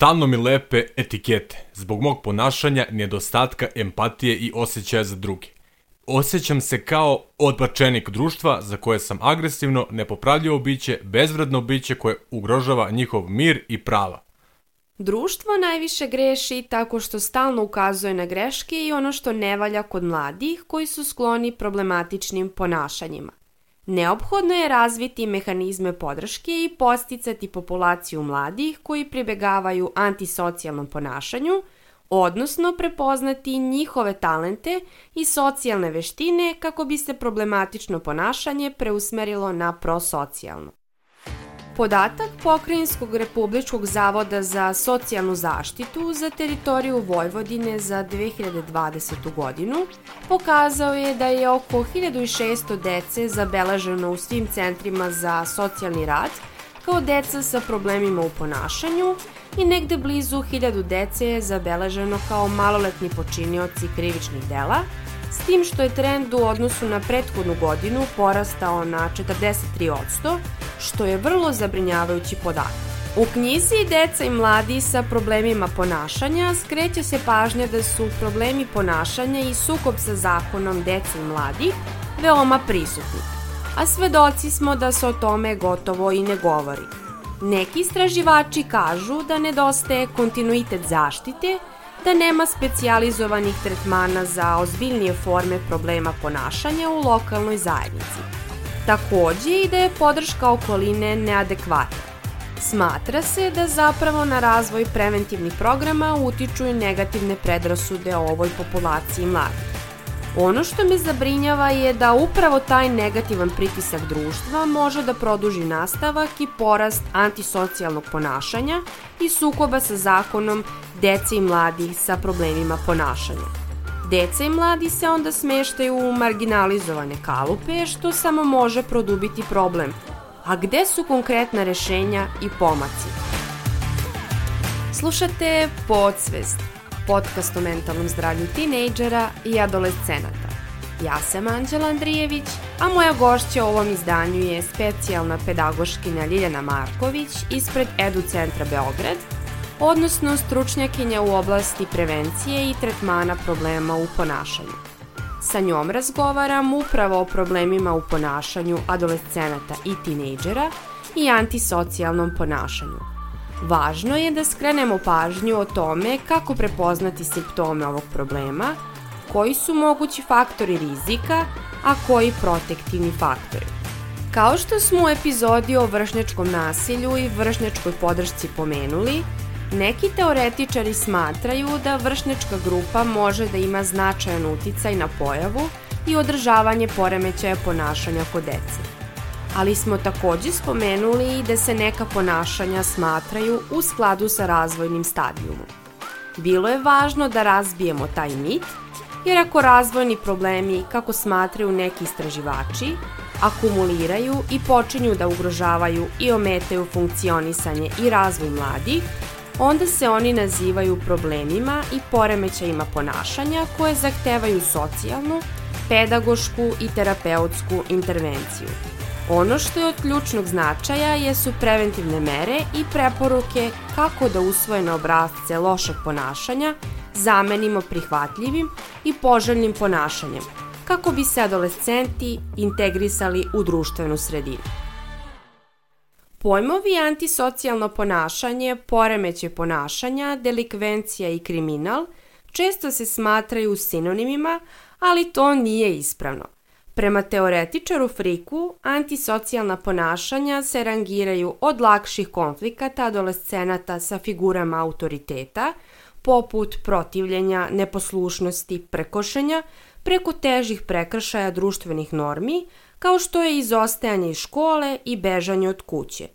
Stalno mi lepe etikete, zbog mog ponašanja, nedostatka empatije i osjećaja za druge. Osjećam se kao odbačenik društva za koje sam agresivno, nepopravljivo biće, bezvredno biće koje ugrožava njihov mir i prava. Društvo najviše greši tako što stalno ukazuje na greške i ono što ne valja kod mladih koji su skloni problematičnim ponašanjima. Neophodno je razviti mehanizme podrške i posticati populaciju mladih koji pribegavaju antisocijalnom ponašanju, odnosno prepoznati njihove talente i socijalne veštine kako bi se problematično ponašanje preusmerilo na prosocijalno. Podatak Pokrajinskog republičkog zavoda za socijalnu zaštitu za teritoriju Vojvodine za 2020. godinu pokazao je da je oko 1600 dece zabeleženo u svim centrima za socijalni rad kao deca sa problemima u ponašanju i negde blizu 1000 dece je zabeleženo kao maloletni počinioci krivičnih dela, s tim što je trend u odnosu na prethodnu godinu porastao na 43%, što je vrlo zabrinjavajući podatak. U knjizi Deca i mladi sa problemima ponašanja skreće se pažnja da su problemi ponašanja i sukob sa zakonom deca i mladih veoma prisutni, a svedoci smo da se o tome gotovo i ne govori. Neki istraživači kažu da nedostaje kontinuitet zaštite, da nema specijalizovanih tretmana za ozbiljnije forme problema ponašanja u lokalnoj zajednici. Takođe i da je podrška okoline neadekvatna. Smatra se da zapravo na razvoj preventivnih programa utiču i negativne predrasude o ovoj populaciji mladih. Ono što me zabrinjava je da upravo taj negativan pritisak društva može da produži nastavak i porast antisocijalnog ponašanja i sukoba sa zakonom dece i mladih sa problemima ponašanja. Deca i mladi se onda smeštaju u marginalizovane kalupe, što samo može produbiti problem. A gde su konkretna rešenja i pomaci? Slušate Podsvest, podcast o mentalnom zdravlju tinejdžera i adolescenata. Ja sam Anđela Andrijević, a moja gošća u ovom izdanju je specijalna pedagoškinja Ljiljana Marković ispred Edu Centra Beograd – odnosno stručnjakinja u oblasti prevencije i tretmana problema u ponašanju. Sa njom razgovaram upravo o problemima u ponašanju adolescenata i tinejdžera i antisocijalnom ponašanju. Važno je da skrenemo pažnju o tome kako prepoznati simptome ovog problema, koji su mogući faktori rizika, a koji protektivni faktori. Kao što smo u epizodi o vršnjačkom nasilju i vršnjačkoj podršci pomenuli, Neki teoretičari smatraju da vršnjačka grupa može da ima značajan uticaj na pojavu i održavanje poremećaja ponašanja kod dece. Ali smo takođe spomenuli da se neka ponašanja smatraju u skladu sa razvojnim stadijumom. Bilo je važno da razbijemo taj mit, jer ako razvojni problemi, kako smatraju neki istraživači, akumuliraju i počinju da ugrožavaju i ometaju funkcionisanje i razvoj mladih, onda se oni nazivaju problemima i poremećajima ponašanja koje zahtevaju socijalnu, pedagošku i terapeutsku intervenciju. Ono što je od ključnog značaja jesu preventivne mere i preporuke kako da usvojene obrazce lošeg ponašanja zamenimo prihvatljivim i poželjnim ponašanjem, kako bi se adolescenti integrisali u društvenu sredinu. Pojmovi antisocijalno ponašanje, poremeće ponašanja, delikvencija i kriminal često se smatraju sinonimima, ali to nije ispravno. Prema teoretičaru Friku, antisocijalna ponašanja se rangiraju od lakših konflikata adolescenata sa figurama autoriteta, poput protivljenja, neposlušnosti, prekošenja, preko težih prekršaja društvenih normi, kao što je izostajanje iz škole i bežanje od kuće,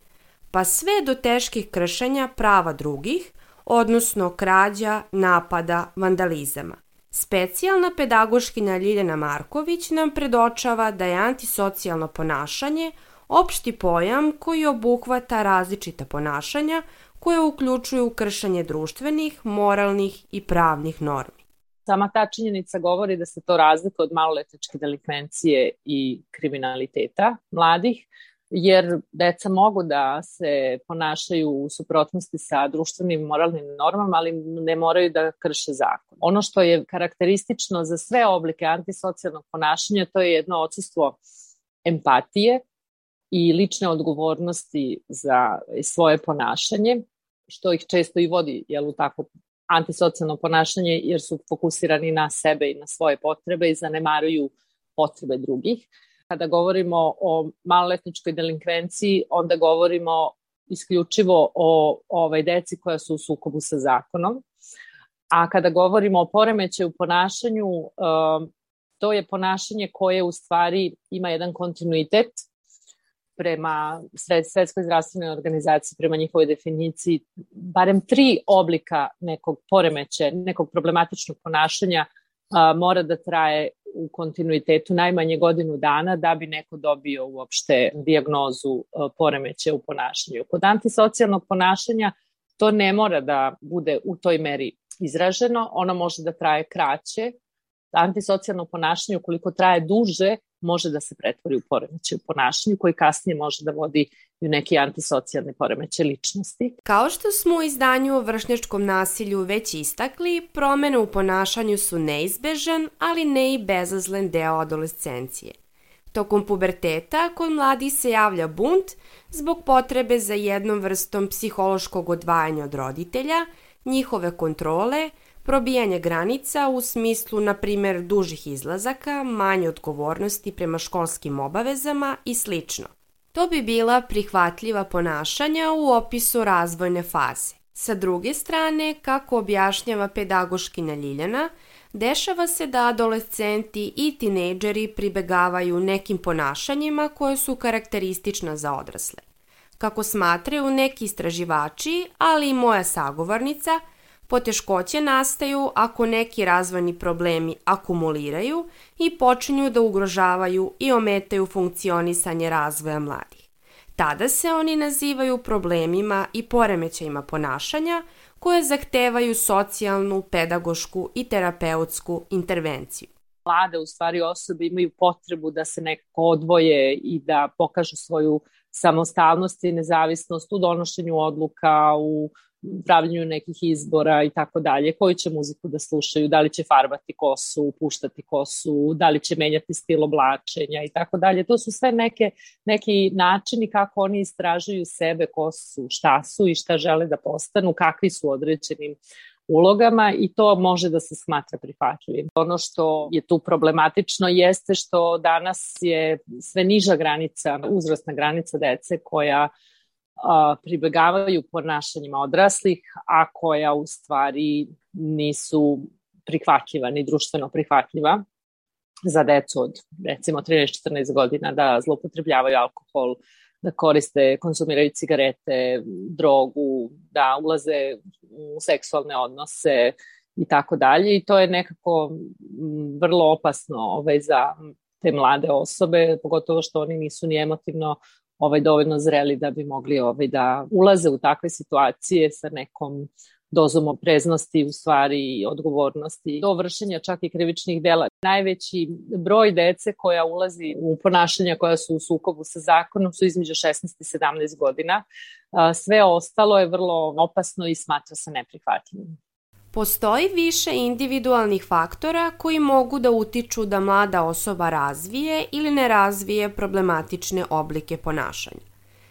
pa sve do teških kršenja prava drugih, odnosno krađa, napada, vandalizama. Specijalna pedagoškinja Ljiljana Marković nam predočava da je antisocijalno ponašanje opšti pojam koji obuhvata različita ponašanja koje uključuju kršenje društvenih, moralnih i pravnih normi. Sama ta činjenica govori da se to razlika od maloletničke delikvencije i kriminaliteta mladih, jer deca mogu da se ponašaju u suprotnosti sa društvenim moralnim normama, ali ne moraju da krše zakon. Ono što je karakteristično za sve oblike antisocijalnog ponašanja, to je jedno odsustvo empatije i lične odgovornosti za svoje ponašanje, što ih često i vodi jel, u takvo antisocijalno ponašanje, jer su fokusirani na sebe i na svoje potrebe i zanemaruju potrebe drugih. Kada govorimo o maloletničkoj delinkvenciji, onda govorimo isključivo o ovaj deci koja su u sukobu sa zakonom. A kada govorimo o poremećaju ponašanju, um, to je ponašanje koje u stvari ima jedan kontinuitet prema Svetskoj zdravstvenoj organizaciji, prema njihovoj definiciji, barem tri oblika nekog poremeća, nekog problematičnog ponašanja a, mora da traje u kontinuitetu najmanje godinu dana da bi neko dobio uopšte diagnozu poremeća u ponašanju. Kod antisocijalnog ponašanja to ne mora da bude u toj meri izraženo, ono može da traje kraće. Antisocijalno ponašanje ukoliko traje duže, može da se pretvori u poremeće u ponašanju koji kasnije može da vodi u neki antisocijalni poremeće ličnosti. Kao što smo u izdanju o vršnjačkom nasilju već istakli, promene u ponašanju su neizbežan, ali ne i bezazlen deo adolescencije. Tokom puberteta kod mladi se javlja bunt zbog potrebe za jednom vrstom psihološkog odvajanja od roditelja, njihove kontrole, probijanje granica u smislu, na primer, dužih izlazaka, manje odgovornosti prema školskim obavezama i slično. To bi bila prihvatljiva ponašanja u opisu razvojne faze. Sa druge strane, kako objašnjava pedagoškinja Ljiljana, dešava se da adolescenti i tinejdžeri pribegavaju nekim ponašanjima koje su karakteristična za odrasle. Kako smatraju neki istraživači, ali i moja sagovornica – Poteškoće nastaju ako neki razvojni problemi akumuliraju i počinju da ugrožavaju i ometaju funkcionisanje razvoja mladih. Tada se oni nazivaju problemima i poremećajima ponašanja koje zahtevaju socijalnu, pedagošku i terapeutsku intervenciju. Mlade u stvari osobe imaju potrebu da se nekako odvoje i da pokažu svoju samostalnost i nezavisnost u donošenju odluka, u pravljenju nekih izbora i tako dalje, koju će muziku da slušaju, da li će farbati kosu, puštati kosu, da li će menjati stil oblačenja i tako dalje. To su sve neke, neki načini kako oni istražuju sebe, ko su, šta su i šta žele da postanu, kakvi su određenim ulogama i to može da se smatra prihvatljivim. Ono što je tu problematično jeste što danas je sve niža granica, uzrasna granica dece koja pribegavaju ponašanjima odraslih, a koja u stvari nisu prihvatljiva, ni društveno prihvatljiva za decu od recimo 13-14 godina da zloupotrebljavaju alkohol, da koriste, konsumiraju cigarete, drogu, da ulaze u seksualne odnose i tako dalje. I to je nekako vrlo opasno ovaj, za te mlade osobe, pogotovo što oni nisu ni emotivno ovaj, dovoljno zreli da bi mogli ovaj, da ulaze u takve situacije sa nekom dozom opreznosti u stvari i odgovornosti do vršenja čak i krivičnih dela. Najveći broj dece koja ulazi u ponašanja koja su u sukobu sa zakonom su između 16 i 17 godina. Sve ostalo je vrlo opasno i smatra se neprihvatljivim. Postoji više individualnih faktora koji mogu da utiču da mlada osoba razvije ili ne razvije problematične oblike ponašanja.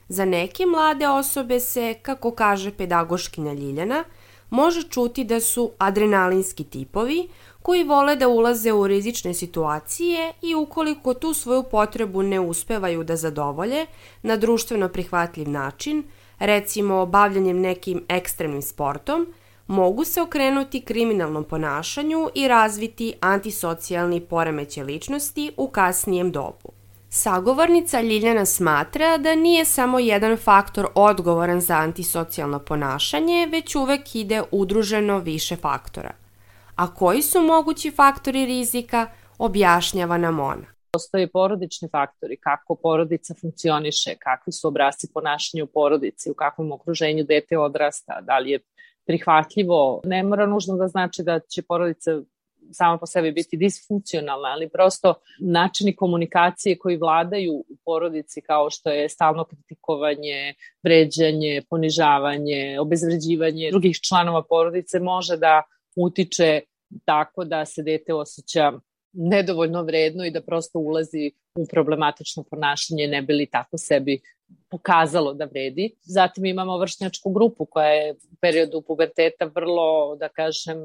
Za neke mlade osobe se, kako kaže pedagoškinja Ljiljana, može čuti da su adrenalinski tipovi koji vole da ulaze u rizične situacije i ukoliko tu svoju potrebu ne uspevaju da zadovolje na društveno prihvatljiv način, recimo bavljanjem nekim ekstremnim sportom, mogu se okrenuti kriminalnom ponašanju i razviti antisocijalni poremeće ličnosti u kasnijem dobu. Sagovornica Ljiljana smatra da nije samo jedan faktor odgovoran za antisocijalno ponašanje, već uvek ide udruženo više faktora. A koji su mogući faktori rizika, objašnjava nam ona. Postoje porodični faktori, kako porodica funkcioniše, kakvi su obrazci ponašanja u porodici, u kakvom okruženju dete odrasta, da li je prihvatljivo. Ne mora nužno da znači da će porodica sama po sebi biti disfunkcionalna, ali prosto načini komunikacije koji vladaju u porodici kao što je stalno kritikovanje, vređanje, ponižavanje, obezvređivanje drugih članova porodice može da utiče tako da se dete osjeća nedovoljno vredno i da prosto ulazi u problematično ponašanje ne bi li tako sebi pokazalo da vredi. Zatim imamo vršnjačku grupu koja je u periodu puberteta vrlo, da kažem,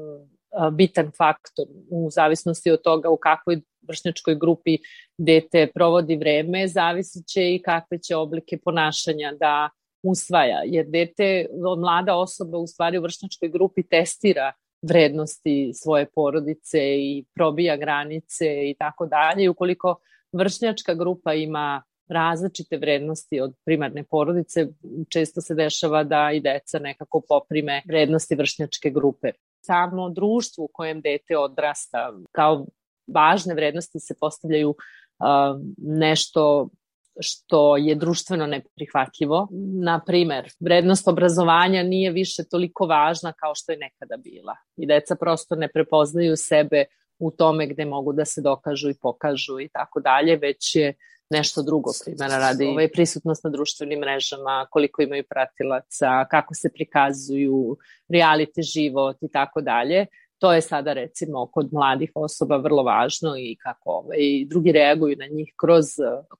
bitan faktor u zavisnosti od toga u kakvoj vršnjačkoj grupi dete provodi vreme, zavisit će i kakve će oblike ponašanja da usvaja, jer dete, mlada osoba u stvari u vršnjačkoj grupi testira vrednosti svoje porodice i probija granice i tako dalje. Ukoliko vršnjačka grupa ima različite vrednosti od primarne porodice, često se dešava da i deca nekako poprime vrednosti vršnjačke grupe. Samo društvo u kojem dete odrasta kao važne vrednosti se postavljaju nešto što je društveno neprihvatljivo. Na primer, vrednost obrazovanja nije više toliko važna kao što je nekada bila. I deca prosto ne prepoznaju sebe u tome gde mogu da se dokažu i pokažu i tako dalje, već je nešto drugo, primjera radi ovaj, prisutnost na društvenim mrežama, koliko imaju pratilaca, kako se prikazuju, reality život i tako dalje. To je sada recimo kod mladih osoba vrlo važno i kako ovaj, drugi reaguju na njih kroz,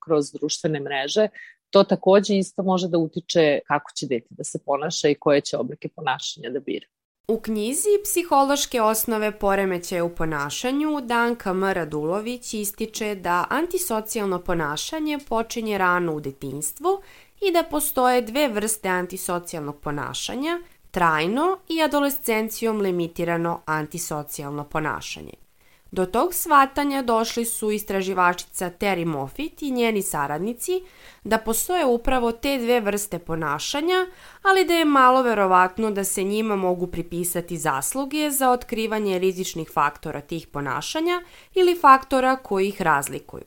kroz društvene mreže. To takođe isto može da utiče kako će dete da se ponaša i koje će oblike ponašanja da bira. U knjizi Psihološke osnove poremećaja u ponašanju Danka M. Radulović ističe da antisocijalno ponašanje počinje rano u detinstvu i da postoje dve vrste antisocijalnog ponašanja, trajno i adolescencijom limitirano antisocijalno ponašanje. Do tog shvatanja došli su istraživačica Terry Moffitt i njeni saradnici da postoje upravo te dve vrste ponašanja, ali da je malo verovatno da se njima mogu pripisati zasluge za otkrivanje rizičnih faktora tih ponašanja ili faktora koji ih razlikuju.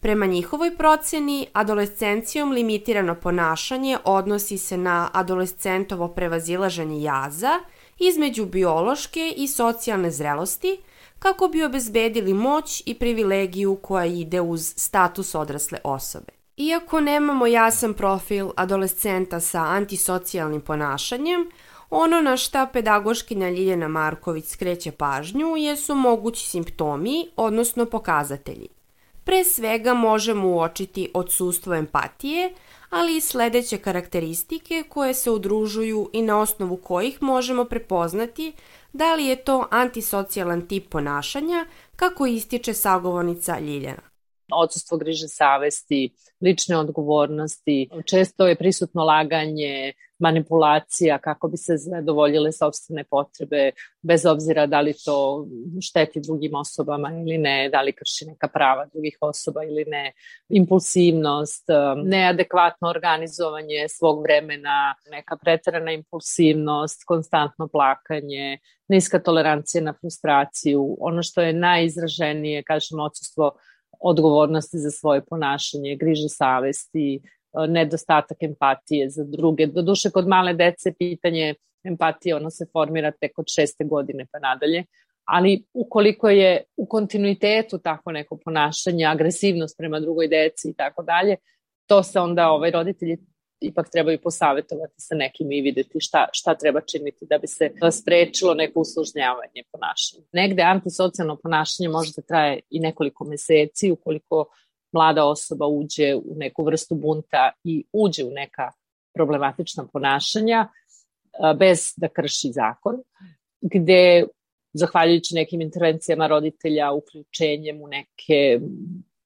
Prema njihovoj proceni, adolescencijom limitirano ponašanje odnosi se na adolescentovo prevazilaženje jaza između biološke i socijalne zrelosti kako bi obezbedili moć i privilegiju koja ide uz status odrasle osobe. Iako nemamo jasan profil adolescenta sa antisocijalnim ponašanjem, ono na šta pedagoškinja Ljiljana Marković skreće pažnju jesu mogući simptomi, odnosno pokazatelji. Pre svega možemo uočiti odsustvo empatije, ali i sledeće karakteristike koje se udružuju i na osnovu kojih možemo prepoznati da li je to antisocijalan tip ponašanja, kako ističe sagovornica Ljiljana odsustvo griže savesti, lične odgovornosti, često je prisutno laganje, manipulacija kako bi se zadovoljile sobstvene potrebe, bez obzira da li to šteti drugim osobama ili ne, da li krši neka prava drugih osoba ili ne, impulsivnost, neadekvatno organizovanje svog vremena, neka pretrana impulsivnost, konstantno plakanje, niska tolerancija na frustraciju, ono što je najizraženije, kažem, odsustvo odgovornosti za svoje ponašanje, griže savesti, e, nedostatak empatije za druge. Doduše, kod male dece pitanje empatije, ono se formira tek od šeste godine pa nadalje, ali ukoliko je u kontinuitetu tako neko ponašanje, agresivnost prema drugoj deci i tako dalje, to se onda ovaj, roditelji ipak trebaju posavetovati sa nekim i videti šta, šta treba činiti da bi se sprečilo neko usložnjavanje ponašanja. Negde antisocijalno ponašanje može da traje i nekoliko meseci ukoliko mlada osoba uđe u neku vrstu bunta i uđe u neka problematična ponašanja bez da krši zakon, gde zahvaljujući nekim intervencijama roditelja, uključenjem u neke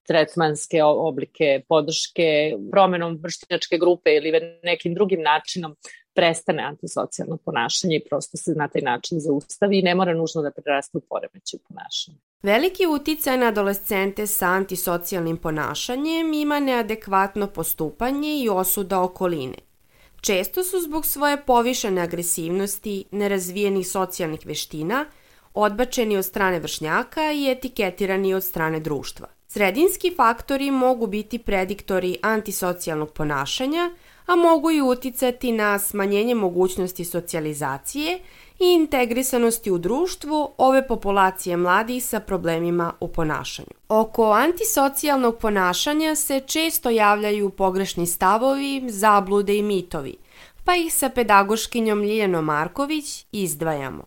tretmanske oblike podrške, promenom vršnjačke grupe ili nekim drugim načinom prestane antisocijalno ponašanje i prosto se na taj način zaustavi i ne mora nužno da preraste u poremećaj ponašanja. Veliki uticaj na adolescente sa antisocijalnim ponašanjem ima neadekvatno postupanje i osuda okoline. Često su zbog svoje povišene agresivnosti, nerazvijenih socijalnih veština, odbačeni od strane vršnjaka i etiketirani od strane društva. Sredinski faktori mogu biti prediktori antisocijalnog ponašanja, a mogu i uticati na smanjenje mogućnosti socijalizacije i integrisanosti u društvu ove populacije mladih sa problemima u ponašanju. Oko antisocijalnog ponašanja se često javljaju pogrešni stavovi, zablude i mitovi, pa ih sa pedagoškinjom Ljiljano Marković izdvajamo.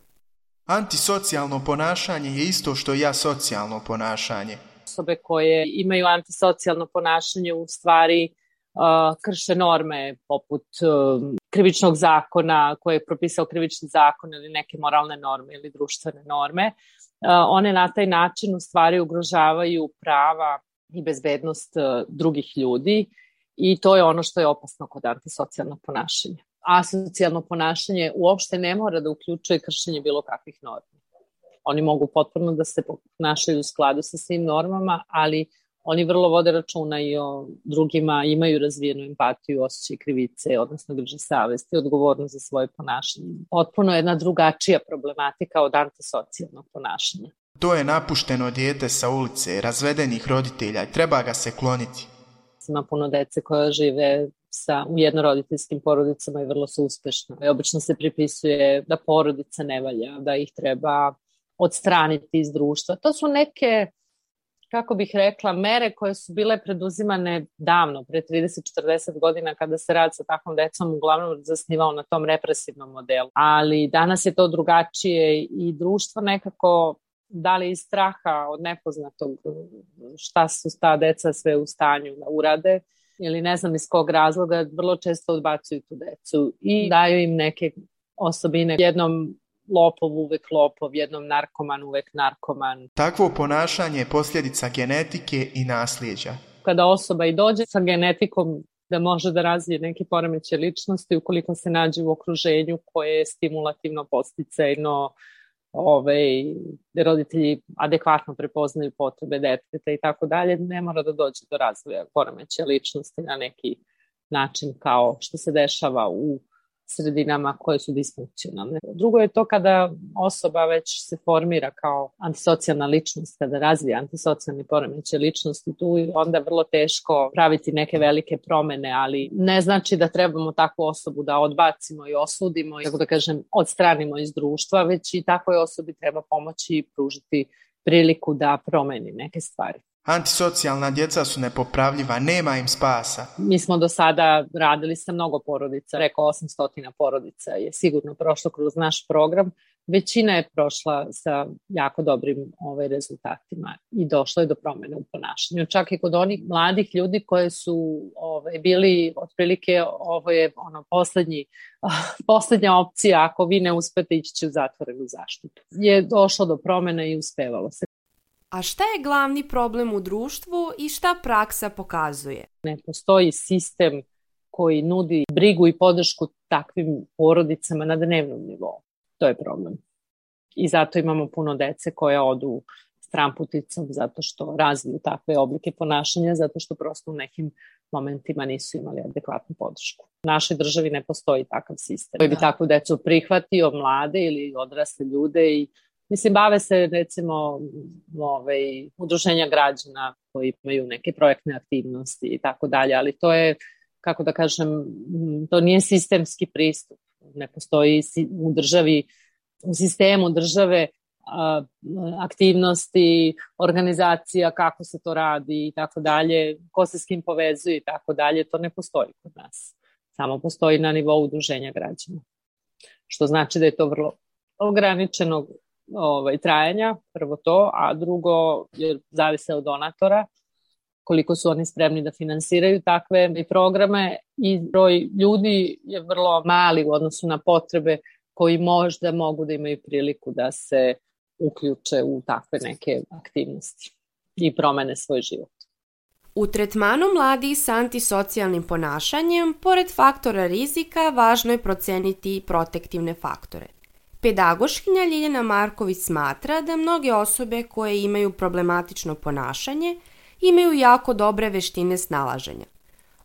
Antisocijalno ponašanje je isto što i asocijalno ponašanje. Osobe koje imaju antisocijalno ponašanje u stvari uh, krše norme poput uh, krivičnog zakona koje je propisao krivični zakon ili neke moralne norme ili društvene norme. Uh, one na taj način u stvari ugrožavaju prava i bezbednost uh, drugih ljudi i to je ono što je opasno kod antisocijalnog ponašanja asocijalno ponašanje uopšte ne mora da uključuje kršenje bilo kakvih normi. Oni mogu potpuno da se ponašaju u skladu sa svim normama, ali oni vrlo vode računa i o drugima, imaju razvijenu empatiju, osjećaj krivice, odnosno drže savest i odgovornost za svoje ponašanje. Potpuno je jedna drugačija problematika od antisocijalnog ponašanja. To je napušteno dijete sa ulice, razvedenih roditelja i treba ga se kloniti. Ima puno dece koja žive sa, u jednoroditeljskim porodicama i vrlo su uspešne. I obično se pripisuje da porodica ne valja, da ih treba odstraniti iz društva. To su neke, kako bih rekla, mere koje su bile preduzimane davno, pre 30-40 godina, kada se rad sa takvom decom uglavnom zasnivao na tom represivnom modelu. Ali danas je to drugačije i društvo nekako da li iz straha od nepoznatog šta su ta deca sve u stanju da urade, ili ne znam iz kog razloga, vrlo često odbacuju tu decu i daju im neke osobine. Jednom lopov uvek lopov, jednom narkoman uvek narkoman. Takvo ponašanje je posljedica genetike i nasljeđa. Kada osoba i dođe sa genetikom da može da razvije neke poremeće ličnosti ukoliko se nađe u okruženju koje je stimulativno, posticajno, ovaj, da roditelji adekvatno prepoznaju potrebe deteta i tako dalje, ne mora da dođe do razvoja poremeća ličnosti na neki način kao što se dešava u sredinama koje su disfunkcionalne. Drugo je to kada osoba već se formira kao antisocijalna ličnost, kada razvija antisocijalni poremeće ličnosti, tu je onda vrlo teško praviti neke velike promene, ali ne znači da trebamo takvu osobu da odbacimo i osudimo, kako da kažem, odstranimo iz društva, već i takvoj osobi treba pomoći i pružiti priliku da promeni neke stvari. Antisocijalna djeca su nepopravljiva, nema im spasa. Mi smo do sada radili sa mnogo porodica, reko 800 porodica je sigurno prošlo kroz naš program. Većina je prošla sa jako dobrim ovaj, rezultatima i došlo je do promene u ponašanju. Čak i kod onih mladih ljudi koje su ovaj, bili otprilike ovo je ono poslednji, poslednja opcija ako vi ne uspete ići će u zatvorenu zaštitu. Je došlo do promene i uspevalo se. A šta je glavni problem u društvu i šta praksa pokazuje? Ne postoji sistem koji nudi brigu i podršku takvim porodicama na dnevnom nivou. To je problem. I zato imamo puno dece koje odu stramputicom zato što razviju takve oblike ponašanja, zato što prosto u nekim momentima nisu imali adekvatnu podršku. U našoj državi ne postoji takav sistem koji bi da. takvu decu prihvatio, mlade ili odrasle ljude i Mislim, bave se recimo ovaj, udruženja građana koji imaju neke projektne aktivnosti i tako dalje, ali to je, kako da kažem, to nije sistemski pristup. Ne postoji u državi, u sistemu države aktivnosti, organizacija, kako se to radi i tako dalje, ko se s kim povezuje i tako dalje, to ne postoji kod nas. Samo postoji na nivou udruženja građana. Što znači da je to vrlo ograničenog ovaj, trajanja, prvo to, a drugo je zavise od donatora, koliko su oni spremni da finansiraju takve programe i broj ljudi je vrlo mali u odnosu na potrebe koji možda mogu da imaju priliku da se uključe u takve neke aktivnosti i promene svoj život. U tretmanu mladih sa antisocijalnim ponašanjem, pored faktora rizika, važno je proceniti protektivne faktore. Pedagoškinja Ljiljana Marković smatra da mnoge osobe koje imaju problematično ponašanje imaju jako dobre veštine snalaženja.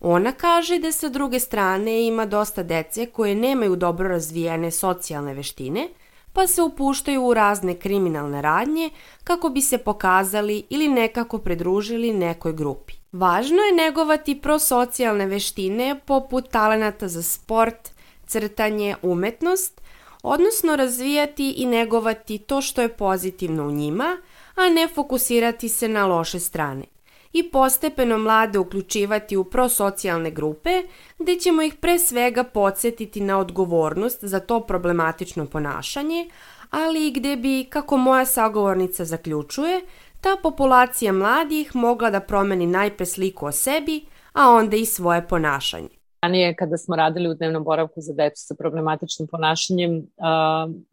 Ona kaže da sa druge strane ima dosta dece koje nemaju dobro razvijene socijalne veštine, pa se upuštaju u razne kriminalne radnje kako bi se pokazali ili nekako pridružili nekoj grupi. Važno je negovati prosocijalne veštine poput talenata za sport, crtanje, umetnost, odnosno razvijati i negovati to što je pozitivno u njima, a ne fokusirati se na loše strane i postepeno mlade uključivati u prosocijalne grupe, gde ćemo ih pre svega podsjetiti na odgovornost za to problematično ponašanje, ali i gde bi, kako moja sagovornica zaključuje, ta populacija mladih mogla da promeni najpre sliku o sebi, a onda i svoje ponašanje. Ranije kada smo radili u dnevnom boravku za decu sa problematičnim ponašanjem,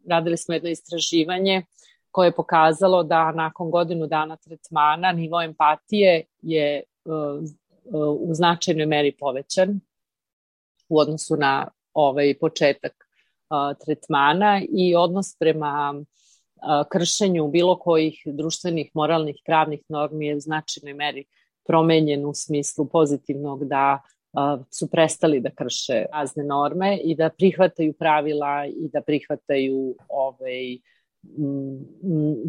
radili smo jedno istraživanje koje je pokazalo da nakon godinu dana tretmana nivo empatije je uh, u značajnoj meri povećan u odnosu na ovaj početak tretmana i odnos prema kršenju bilo kojih društvenih, moralnih, pravnih normi je u značajnoj meri promenjen u smislu pozitivnog da su prestali da krše razne norme i da prihvataju pravila i da prihvataju ovaj,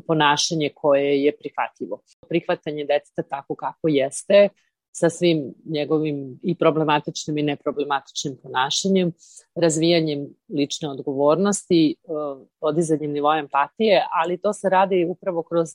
ponašanje koje je prihvatljivo. Prihvatanje deteta tako kako jeste, sa svim njegovim i problematičnim i neproblematičnim ponašanjem, razvijanjem lične odgovornosti, podizanjem nivoa empatije, ali to se radi upravo kroz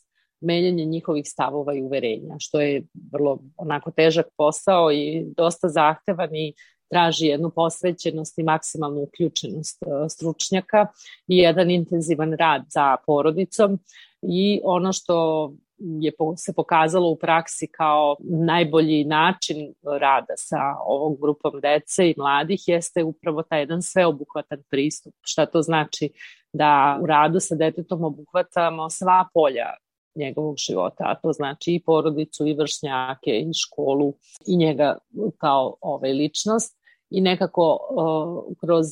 menjanje njihovih stavova i uverenja, što je vrlo onako težak posao i dosta zahtevan i traži jednu posvećenost i maksimalnu uključenost e, stručnjaka i jedan intenzivan rad za porodicom i ono što je se pokazalo u praksi kao najbolji način rada sa ovom grupom dece i mladih jeste upravo taj jedan sveobuhvatan pristup. Šta to znači? Da u radu sa detetom obuhvatamo sva polja njegovog života, a to znači i porodicu, i vršnjake, i školu, i njega kao ovaj, ličnost. I nekako uh, kroz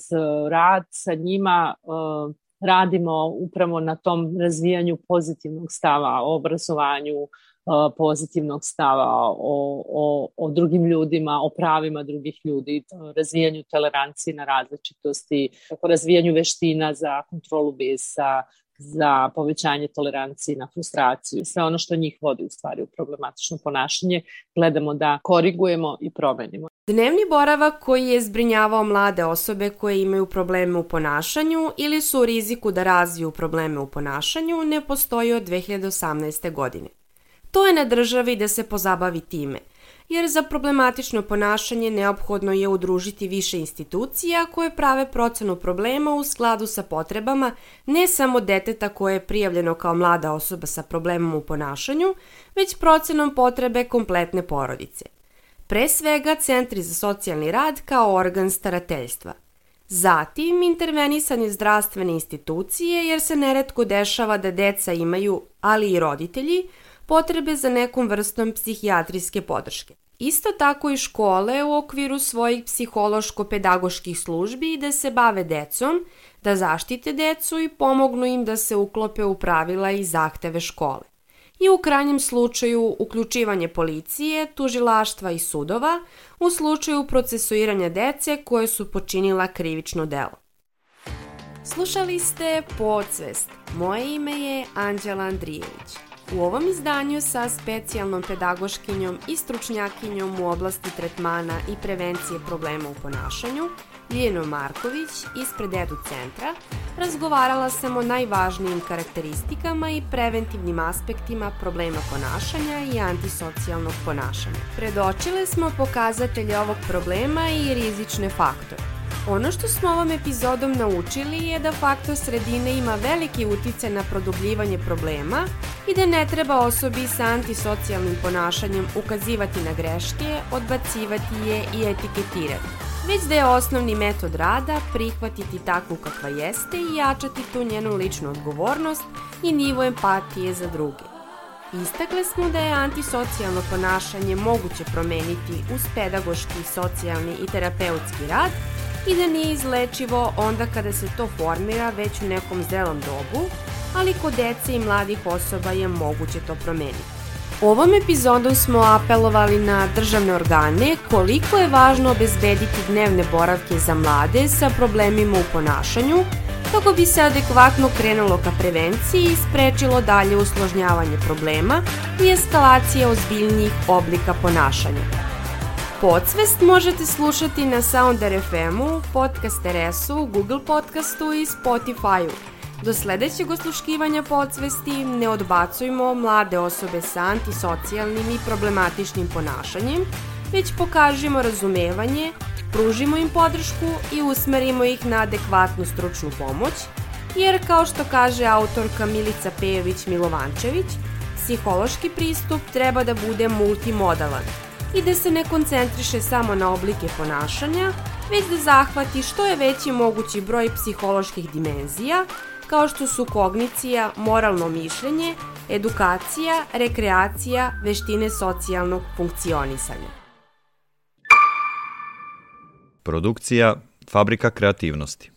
rad sa njima uh, radimo upravo na tom razvijanju pozitivnog stava o obrazovanju, uh, pozitivnog stava o, o, o drugim ljudima, o pravima drugih ljudi, razvijanju tolerancije na različitosti, razvijanju veština za kontrolu bisa, za povećanje tolerancije na frustraciju. Sve ono što njih vodi u stvari u problematično ponašanje, gledamo da korigujemo i promenimo. Dnevni boravak koji je zbrinjavao mlade osobe koje imaju probleme u ponašanju ili su u riziku da razviju probleme u ponašanju ne postoji od 2018. godine. To je na državi da se pozabavi time – jer za problematično ponašanje neophodno je udružiti više institucija koje prave procenu problema u skladu sa potrebama ne samo deteta koje je prijavljeno kao mlada osoba sa problemom u ponašanju, već procenom potrebe kompletne porodice. Pre svega centri za socijalni rad kao organ starateljstva. Zatim, intervenisanje zdravstvene institucije jer se neretko dešava da deca imaju, ali i roditelji, potrebe za nekom vrstom psihijatrijske podrške. Isto tako i škole u okviru svojih psihološko-pedagoških službi da se bave decom, da zaštite decu i pomognu im da se uklope u pravila i zahteve škole. I u krajnjem slučaju uključivanje policije, tužilaštva i sudova u slučaju procesuiranja dece koje su počinila krivično delo. Slušali ste Podsvest. Moje ime je Anđela Andrijević. U ovom izdanju sa specijalnom pedagoškinjom i stručnjakinjom u oblasti tretmana i prevencije problema u ponašanju, Ljiljeno Marković ispred Edu centra, razgovarala sam o najvažnijim karakteristikama i preventivnim aspektima problema ponašanja i antisocijalnog ponašanja. Predočile smo pokazatelje ovog problema i rizične faktore. Ono što smo ovom epizodom naučili je da faktor sredine ima veliki uticaj na produbljivanje problema i da ne treba osobi sa antisocijalnim ponašanjem ukazivati na greške, odbacivati je i etiketirati, već da je osnovni metod rada prihvatiti takvu kakva jeste i jačati tu njenu ličnu odgovornost i nivo empatije za druge. Istakle smo da je antisocijalno ponašanje moguće promeniti uz pedagoški, socijalni i terapeutski rad i da nije izlečivo onda kada se to formira već u nekom zrelom dobu, ali kod dece i mladih osoba je moguće to promeniti. Ovom epizodom smo apelovali na državne organe koliko je važno obezbediti dnevne boravke za mlade sa problemima u ponašanju, kako bi se adekvatno krenulo ka prevenciji i sprečilo dalje usložnjavanje problema i eskalacije ozbiljnijih oblika ponašanja. Podsvest možete slušati na Sounder FM-u, Podcast RS-u, Google Podcastu i Spotify-u. Do sledećeg osluškivanja podsvesti ne odbacujmo mlade osobe sa antisocijalnim i problematičnim ponašanjem, već pokažimo razumevanje, pružimo im podršku i usmerimo ih na adekvatnu stručnu pomoć, jer kao što kaže autorka Milica Pejović-Milovančević, psihološki pristup treba da bude multimodalan i da se ne koncentriše samo na oblike ponašanja, već da zahvati što je veći mogući broj psiholoških dimenzija, kao što su kognicija, moralno mišljenje, edukacija, rekreacija, veštine socijalnog funkcionisanja. Produkcija Fabrika kreativnosti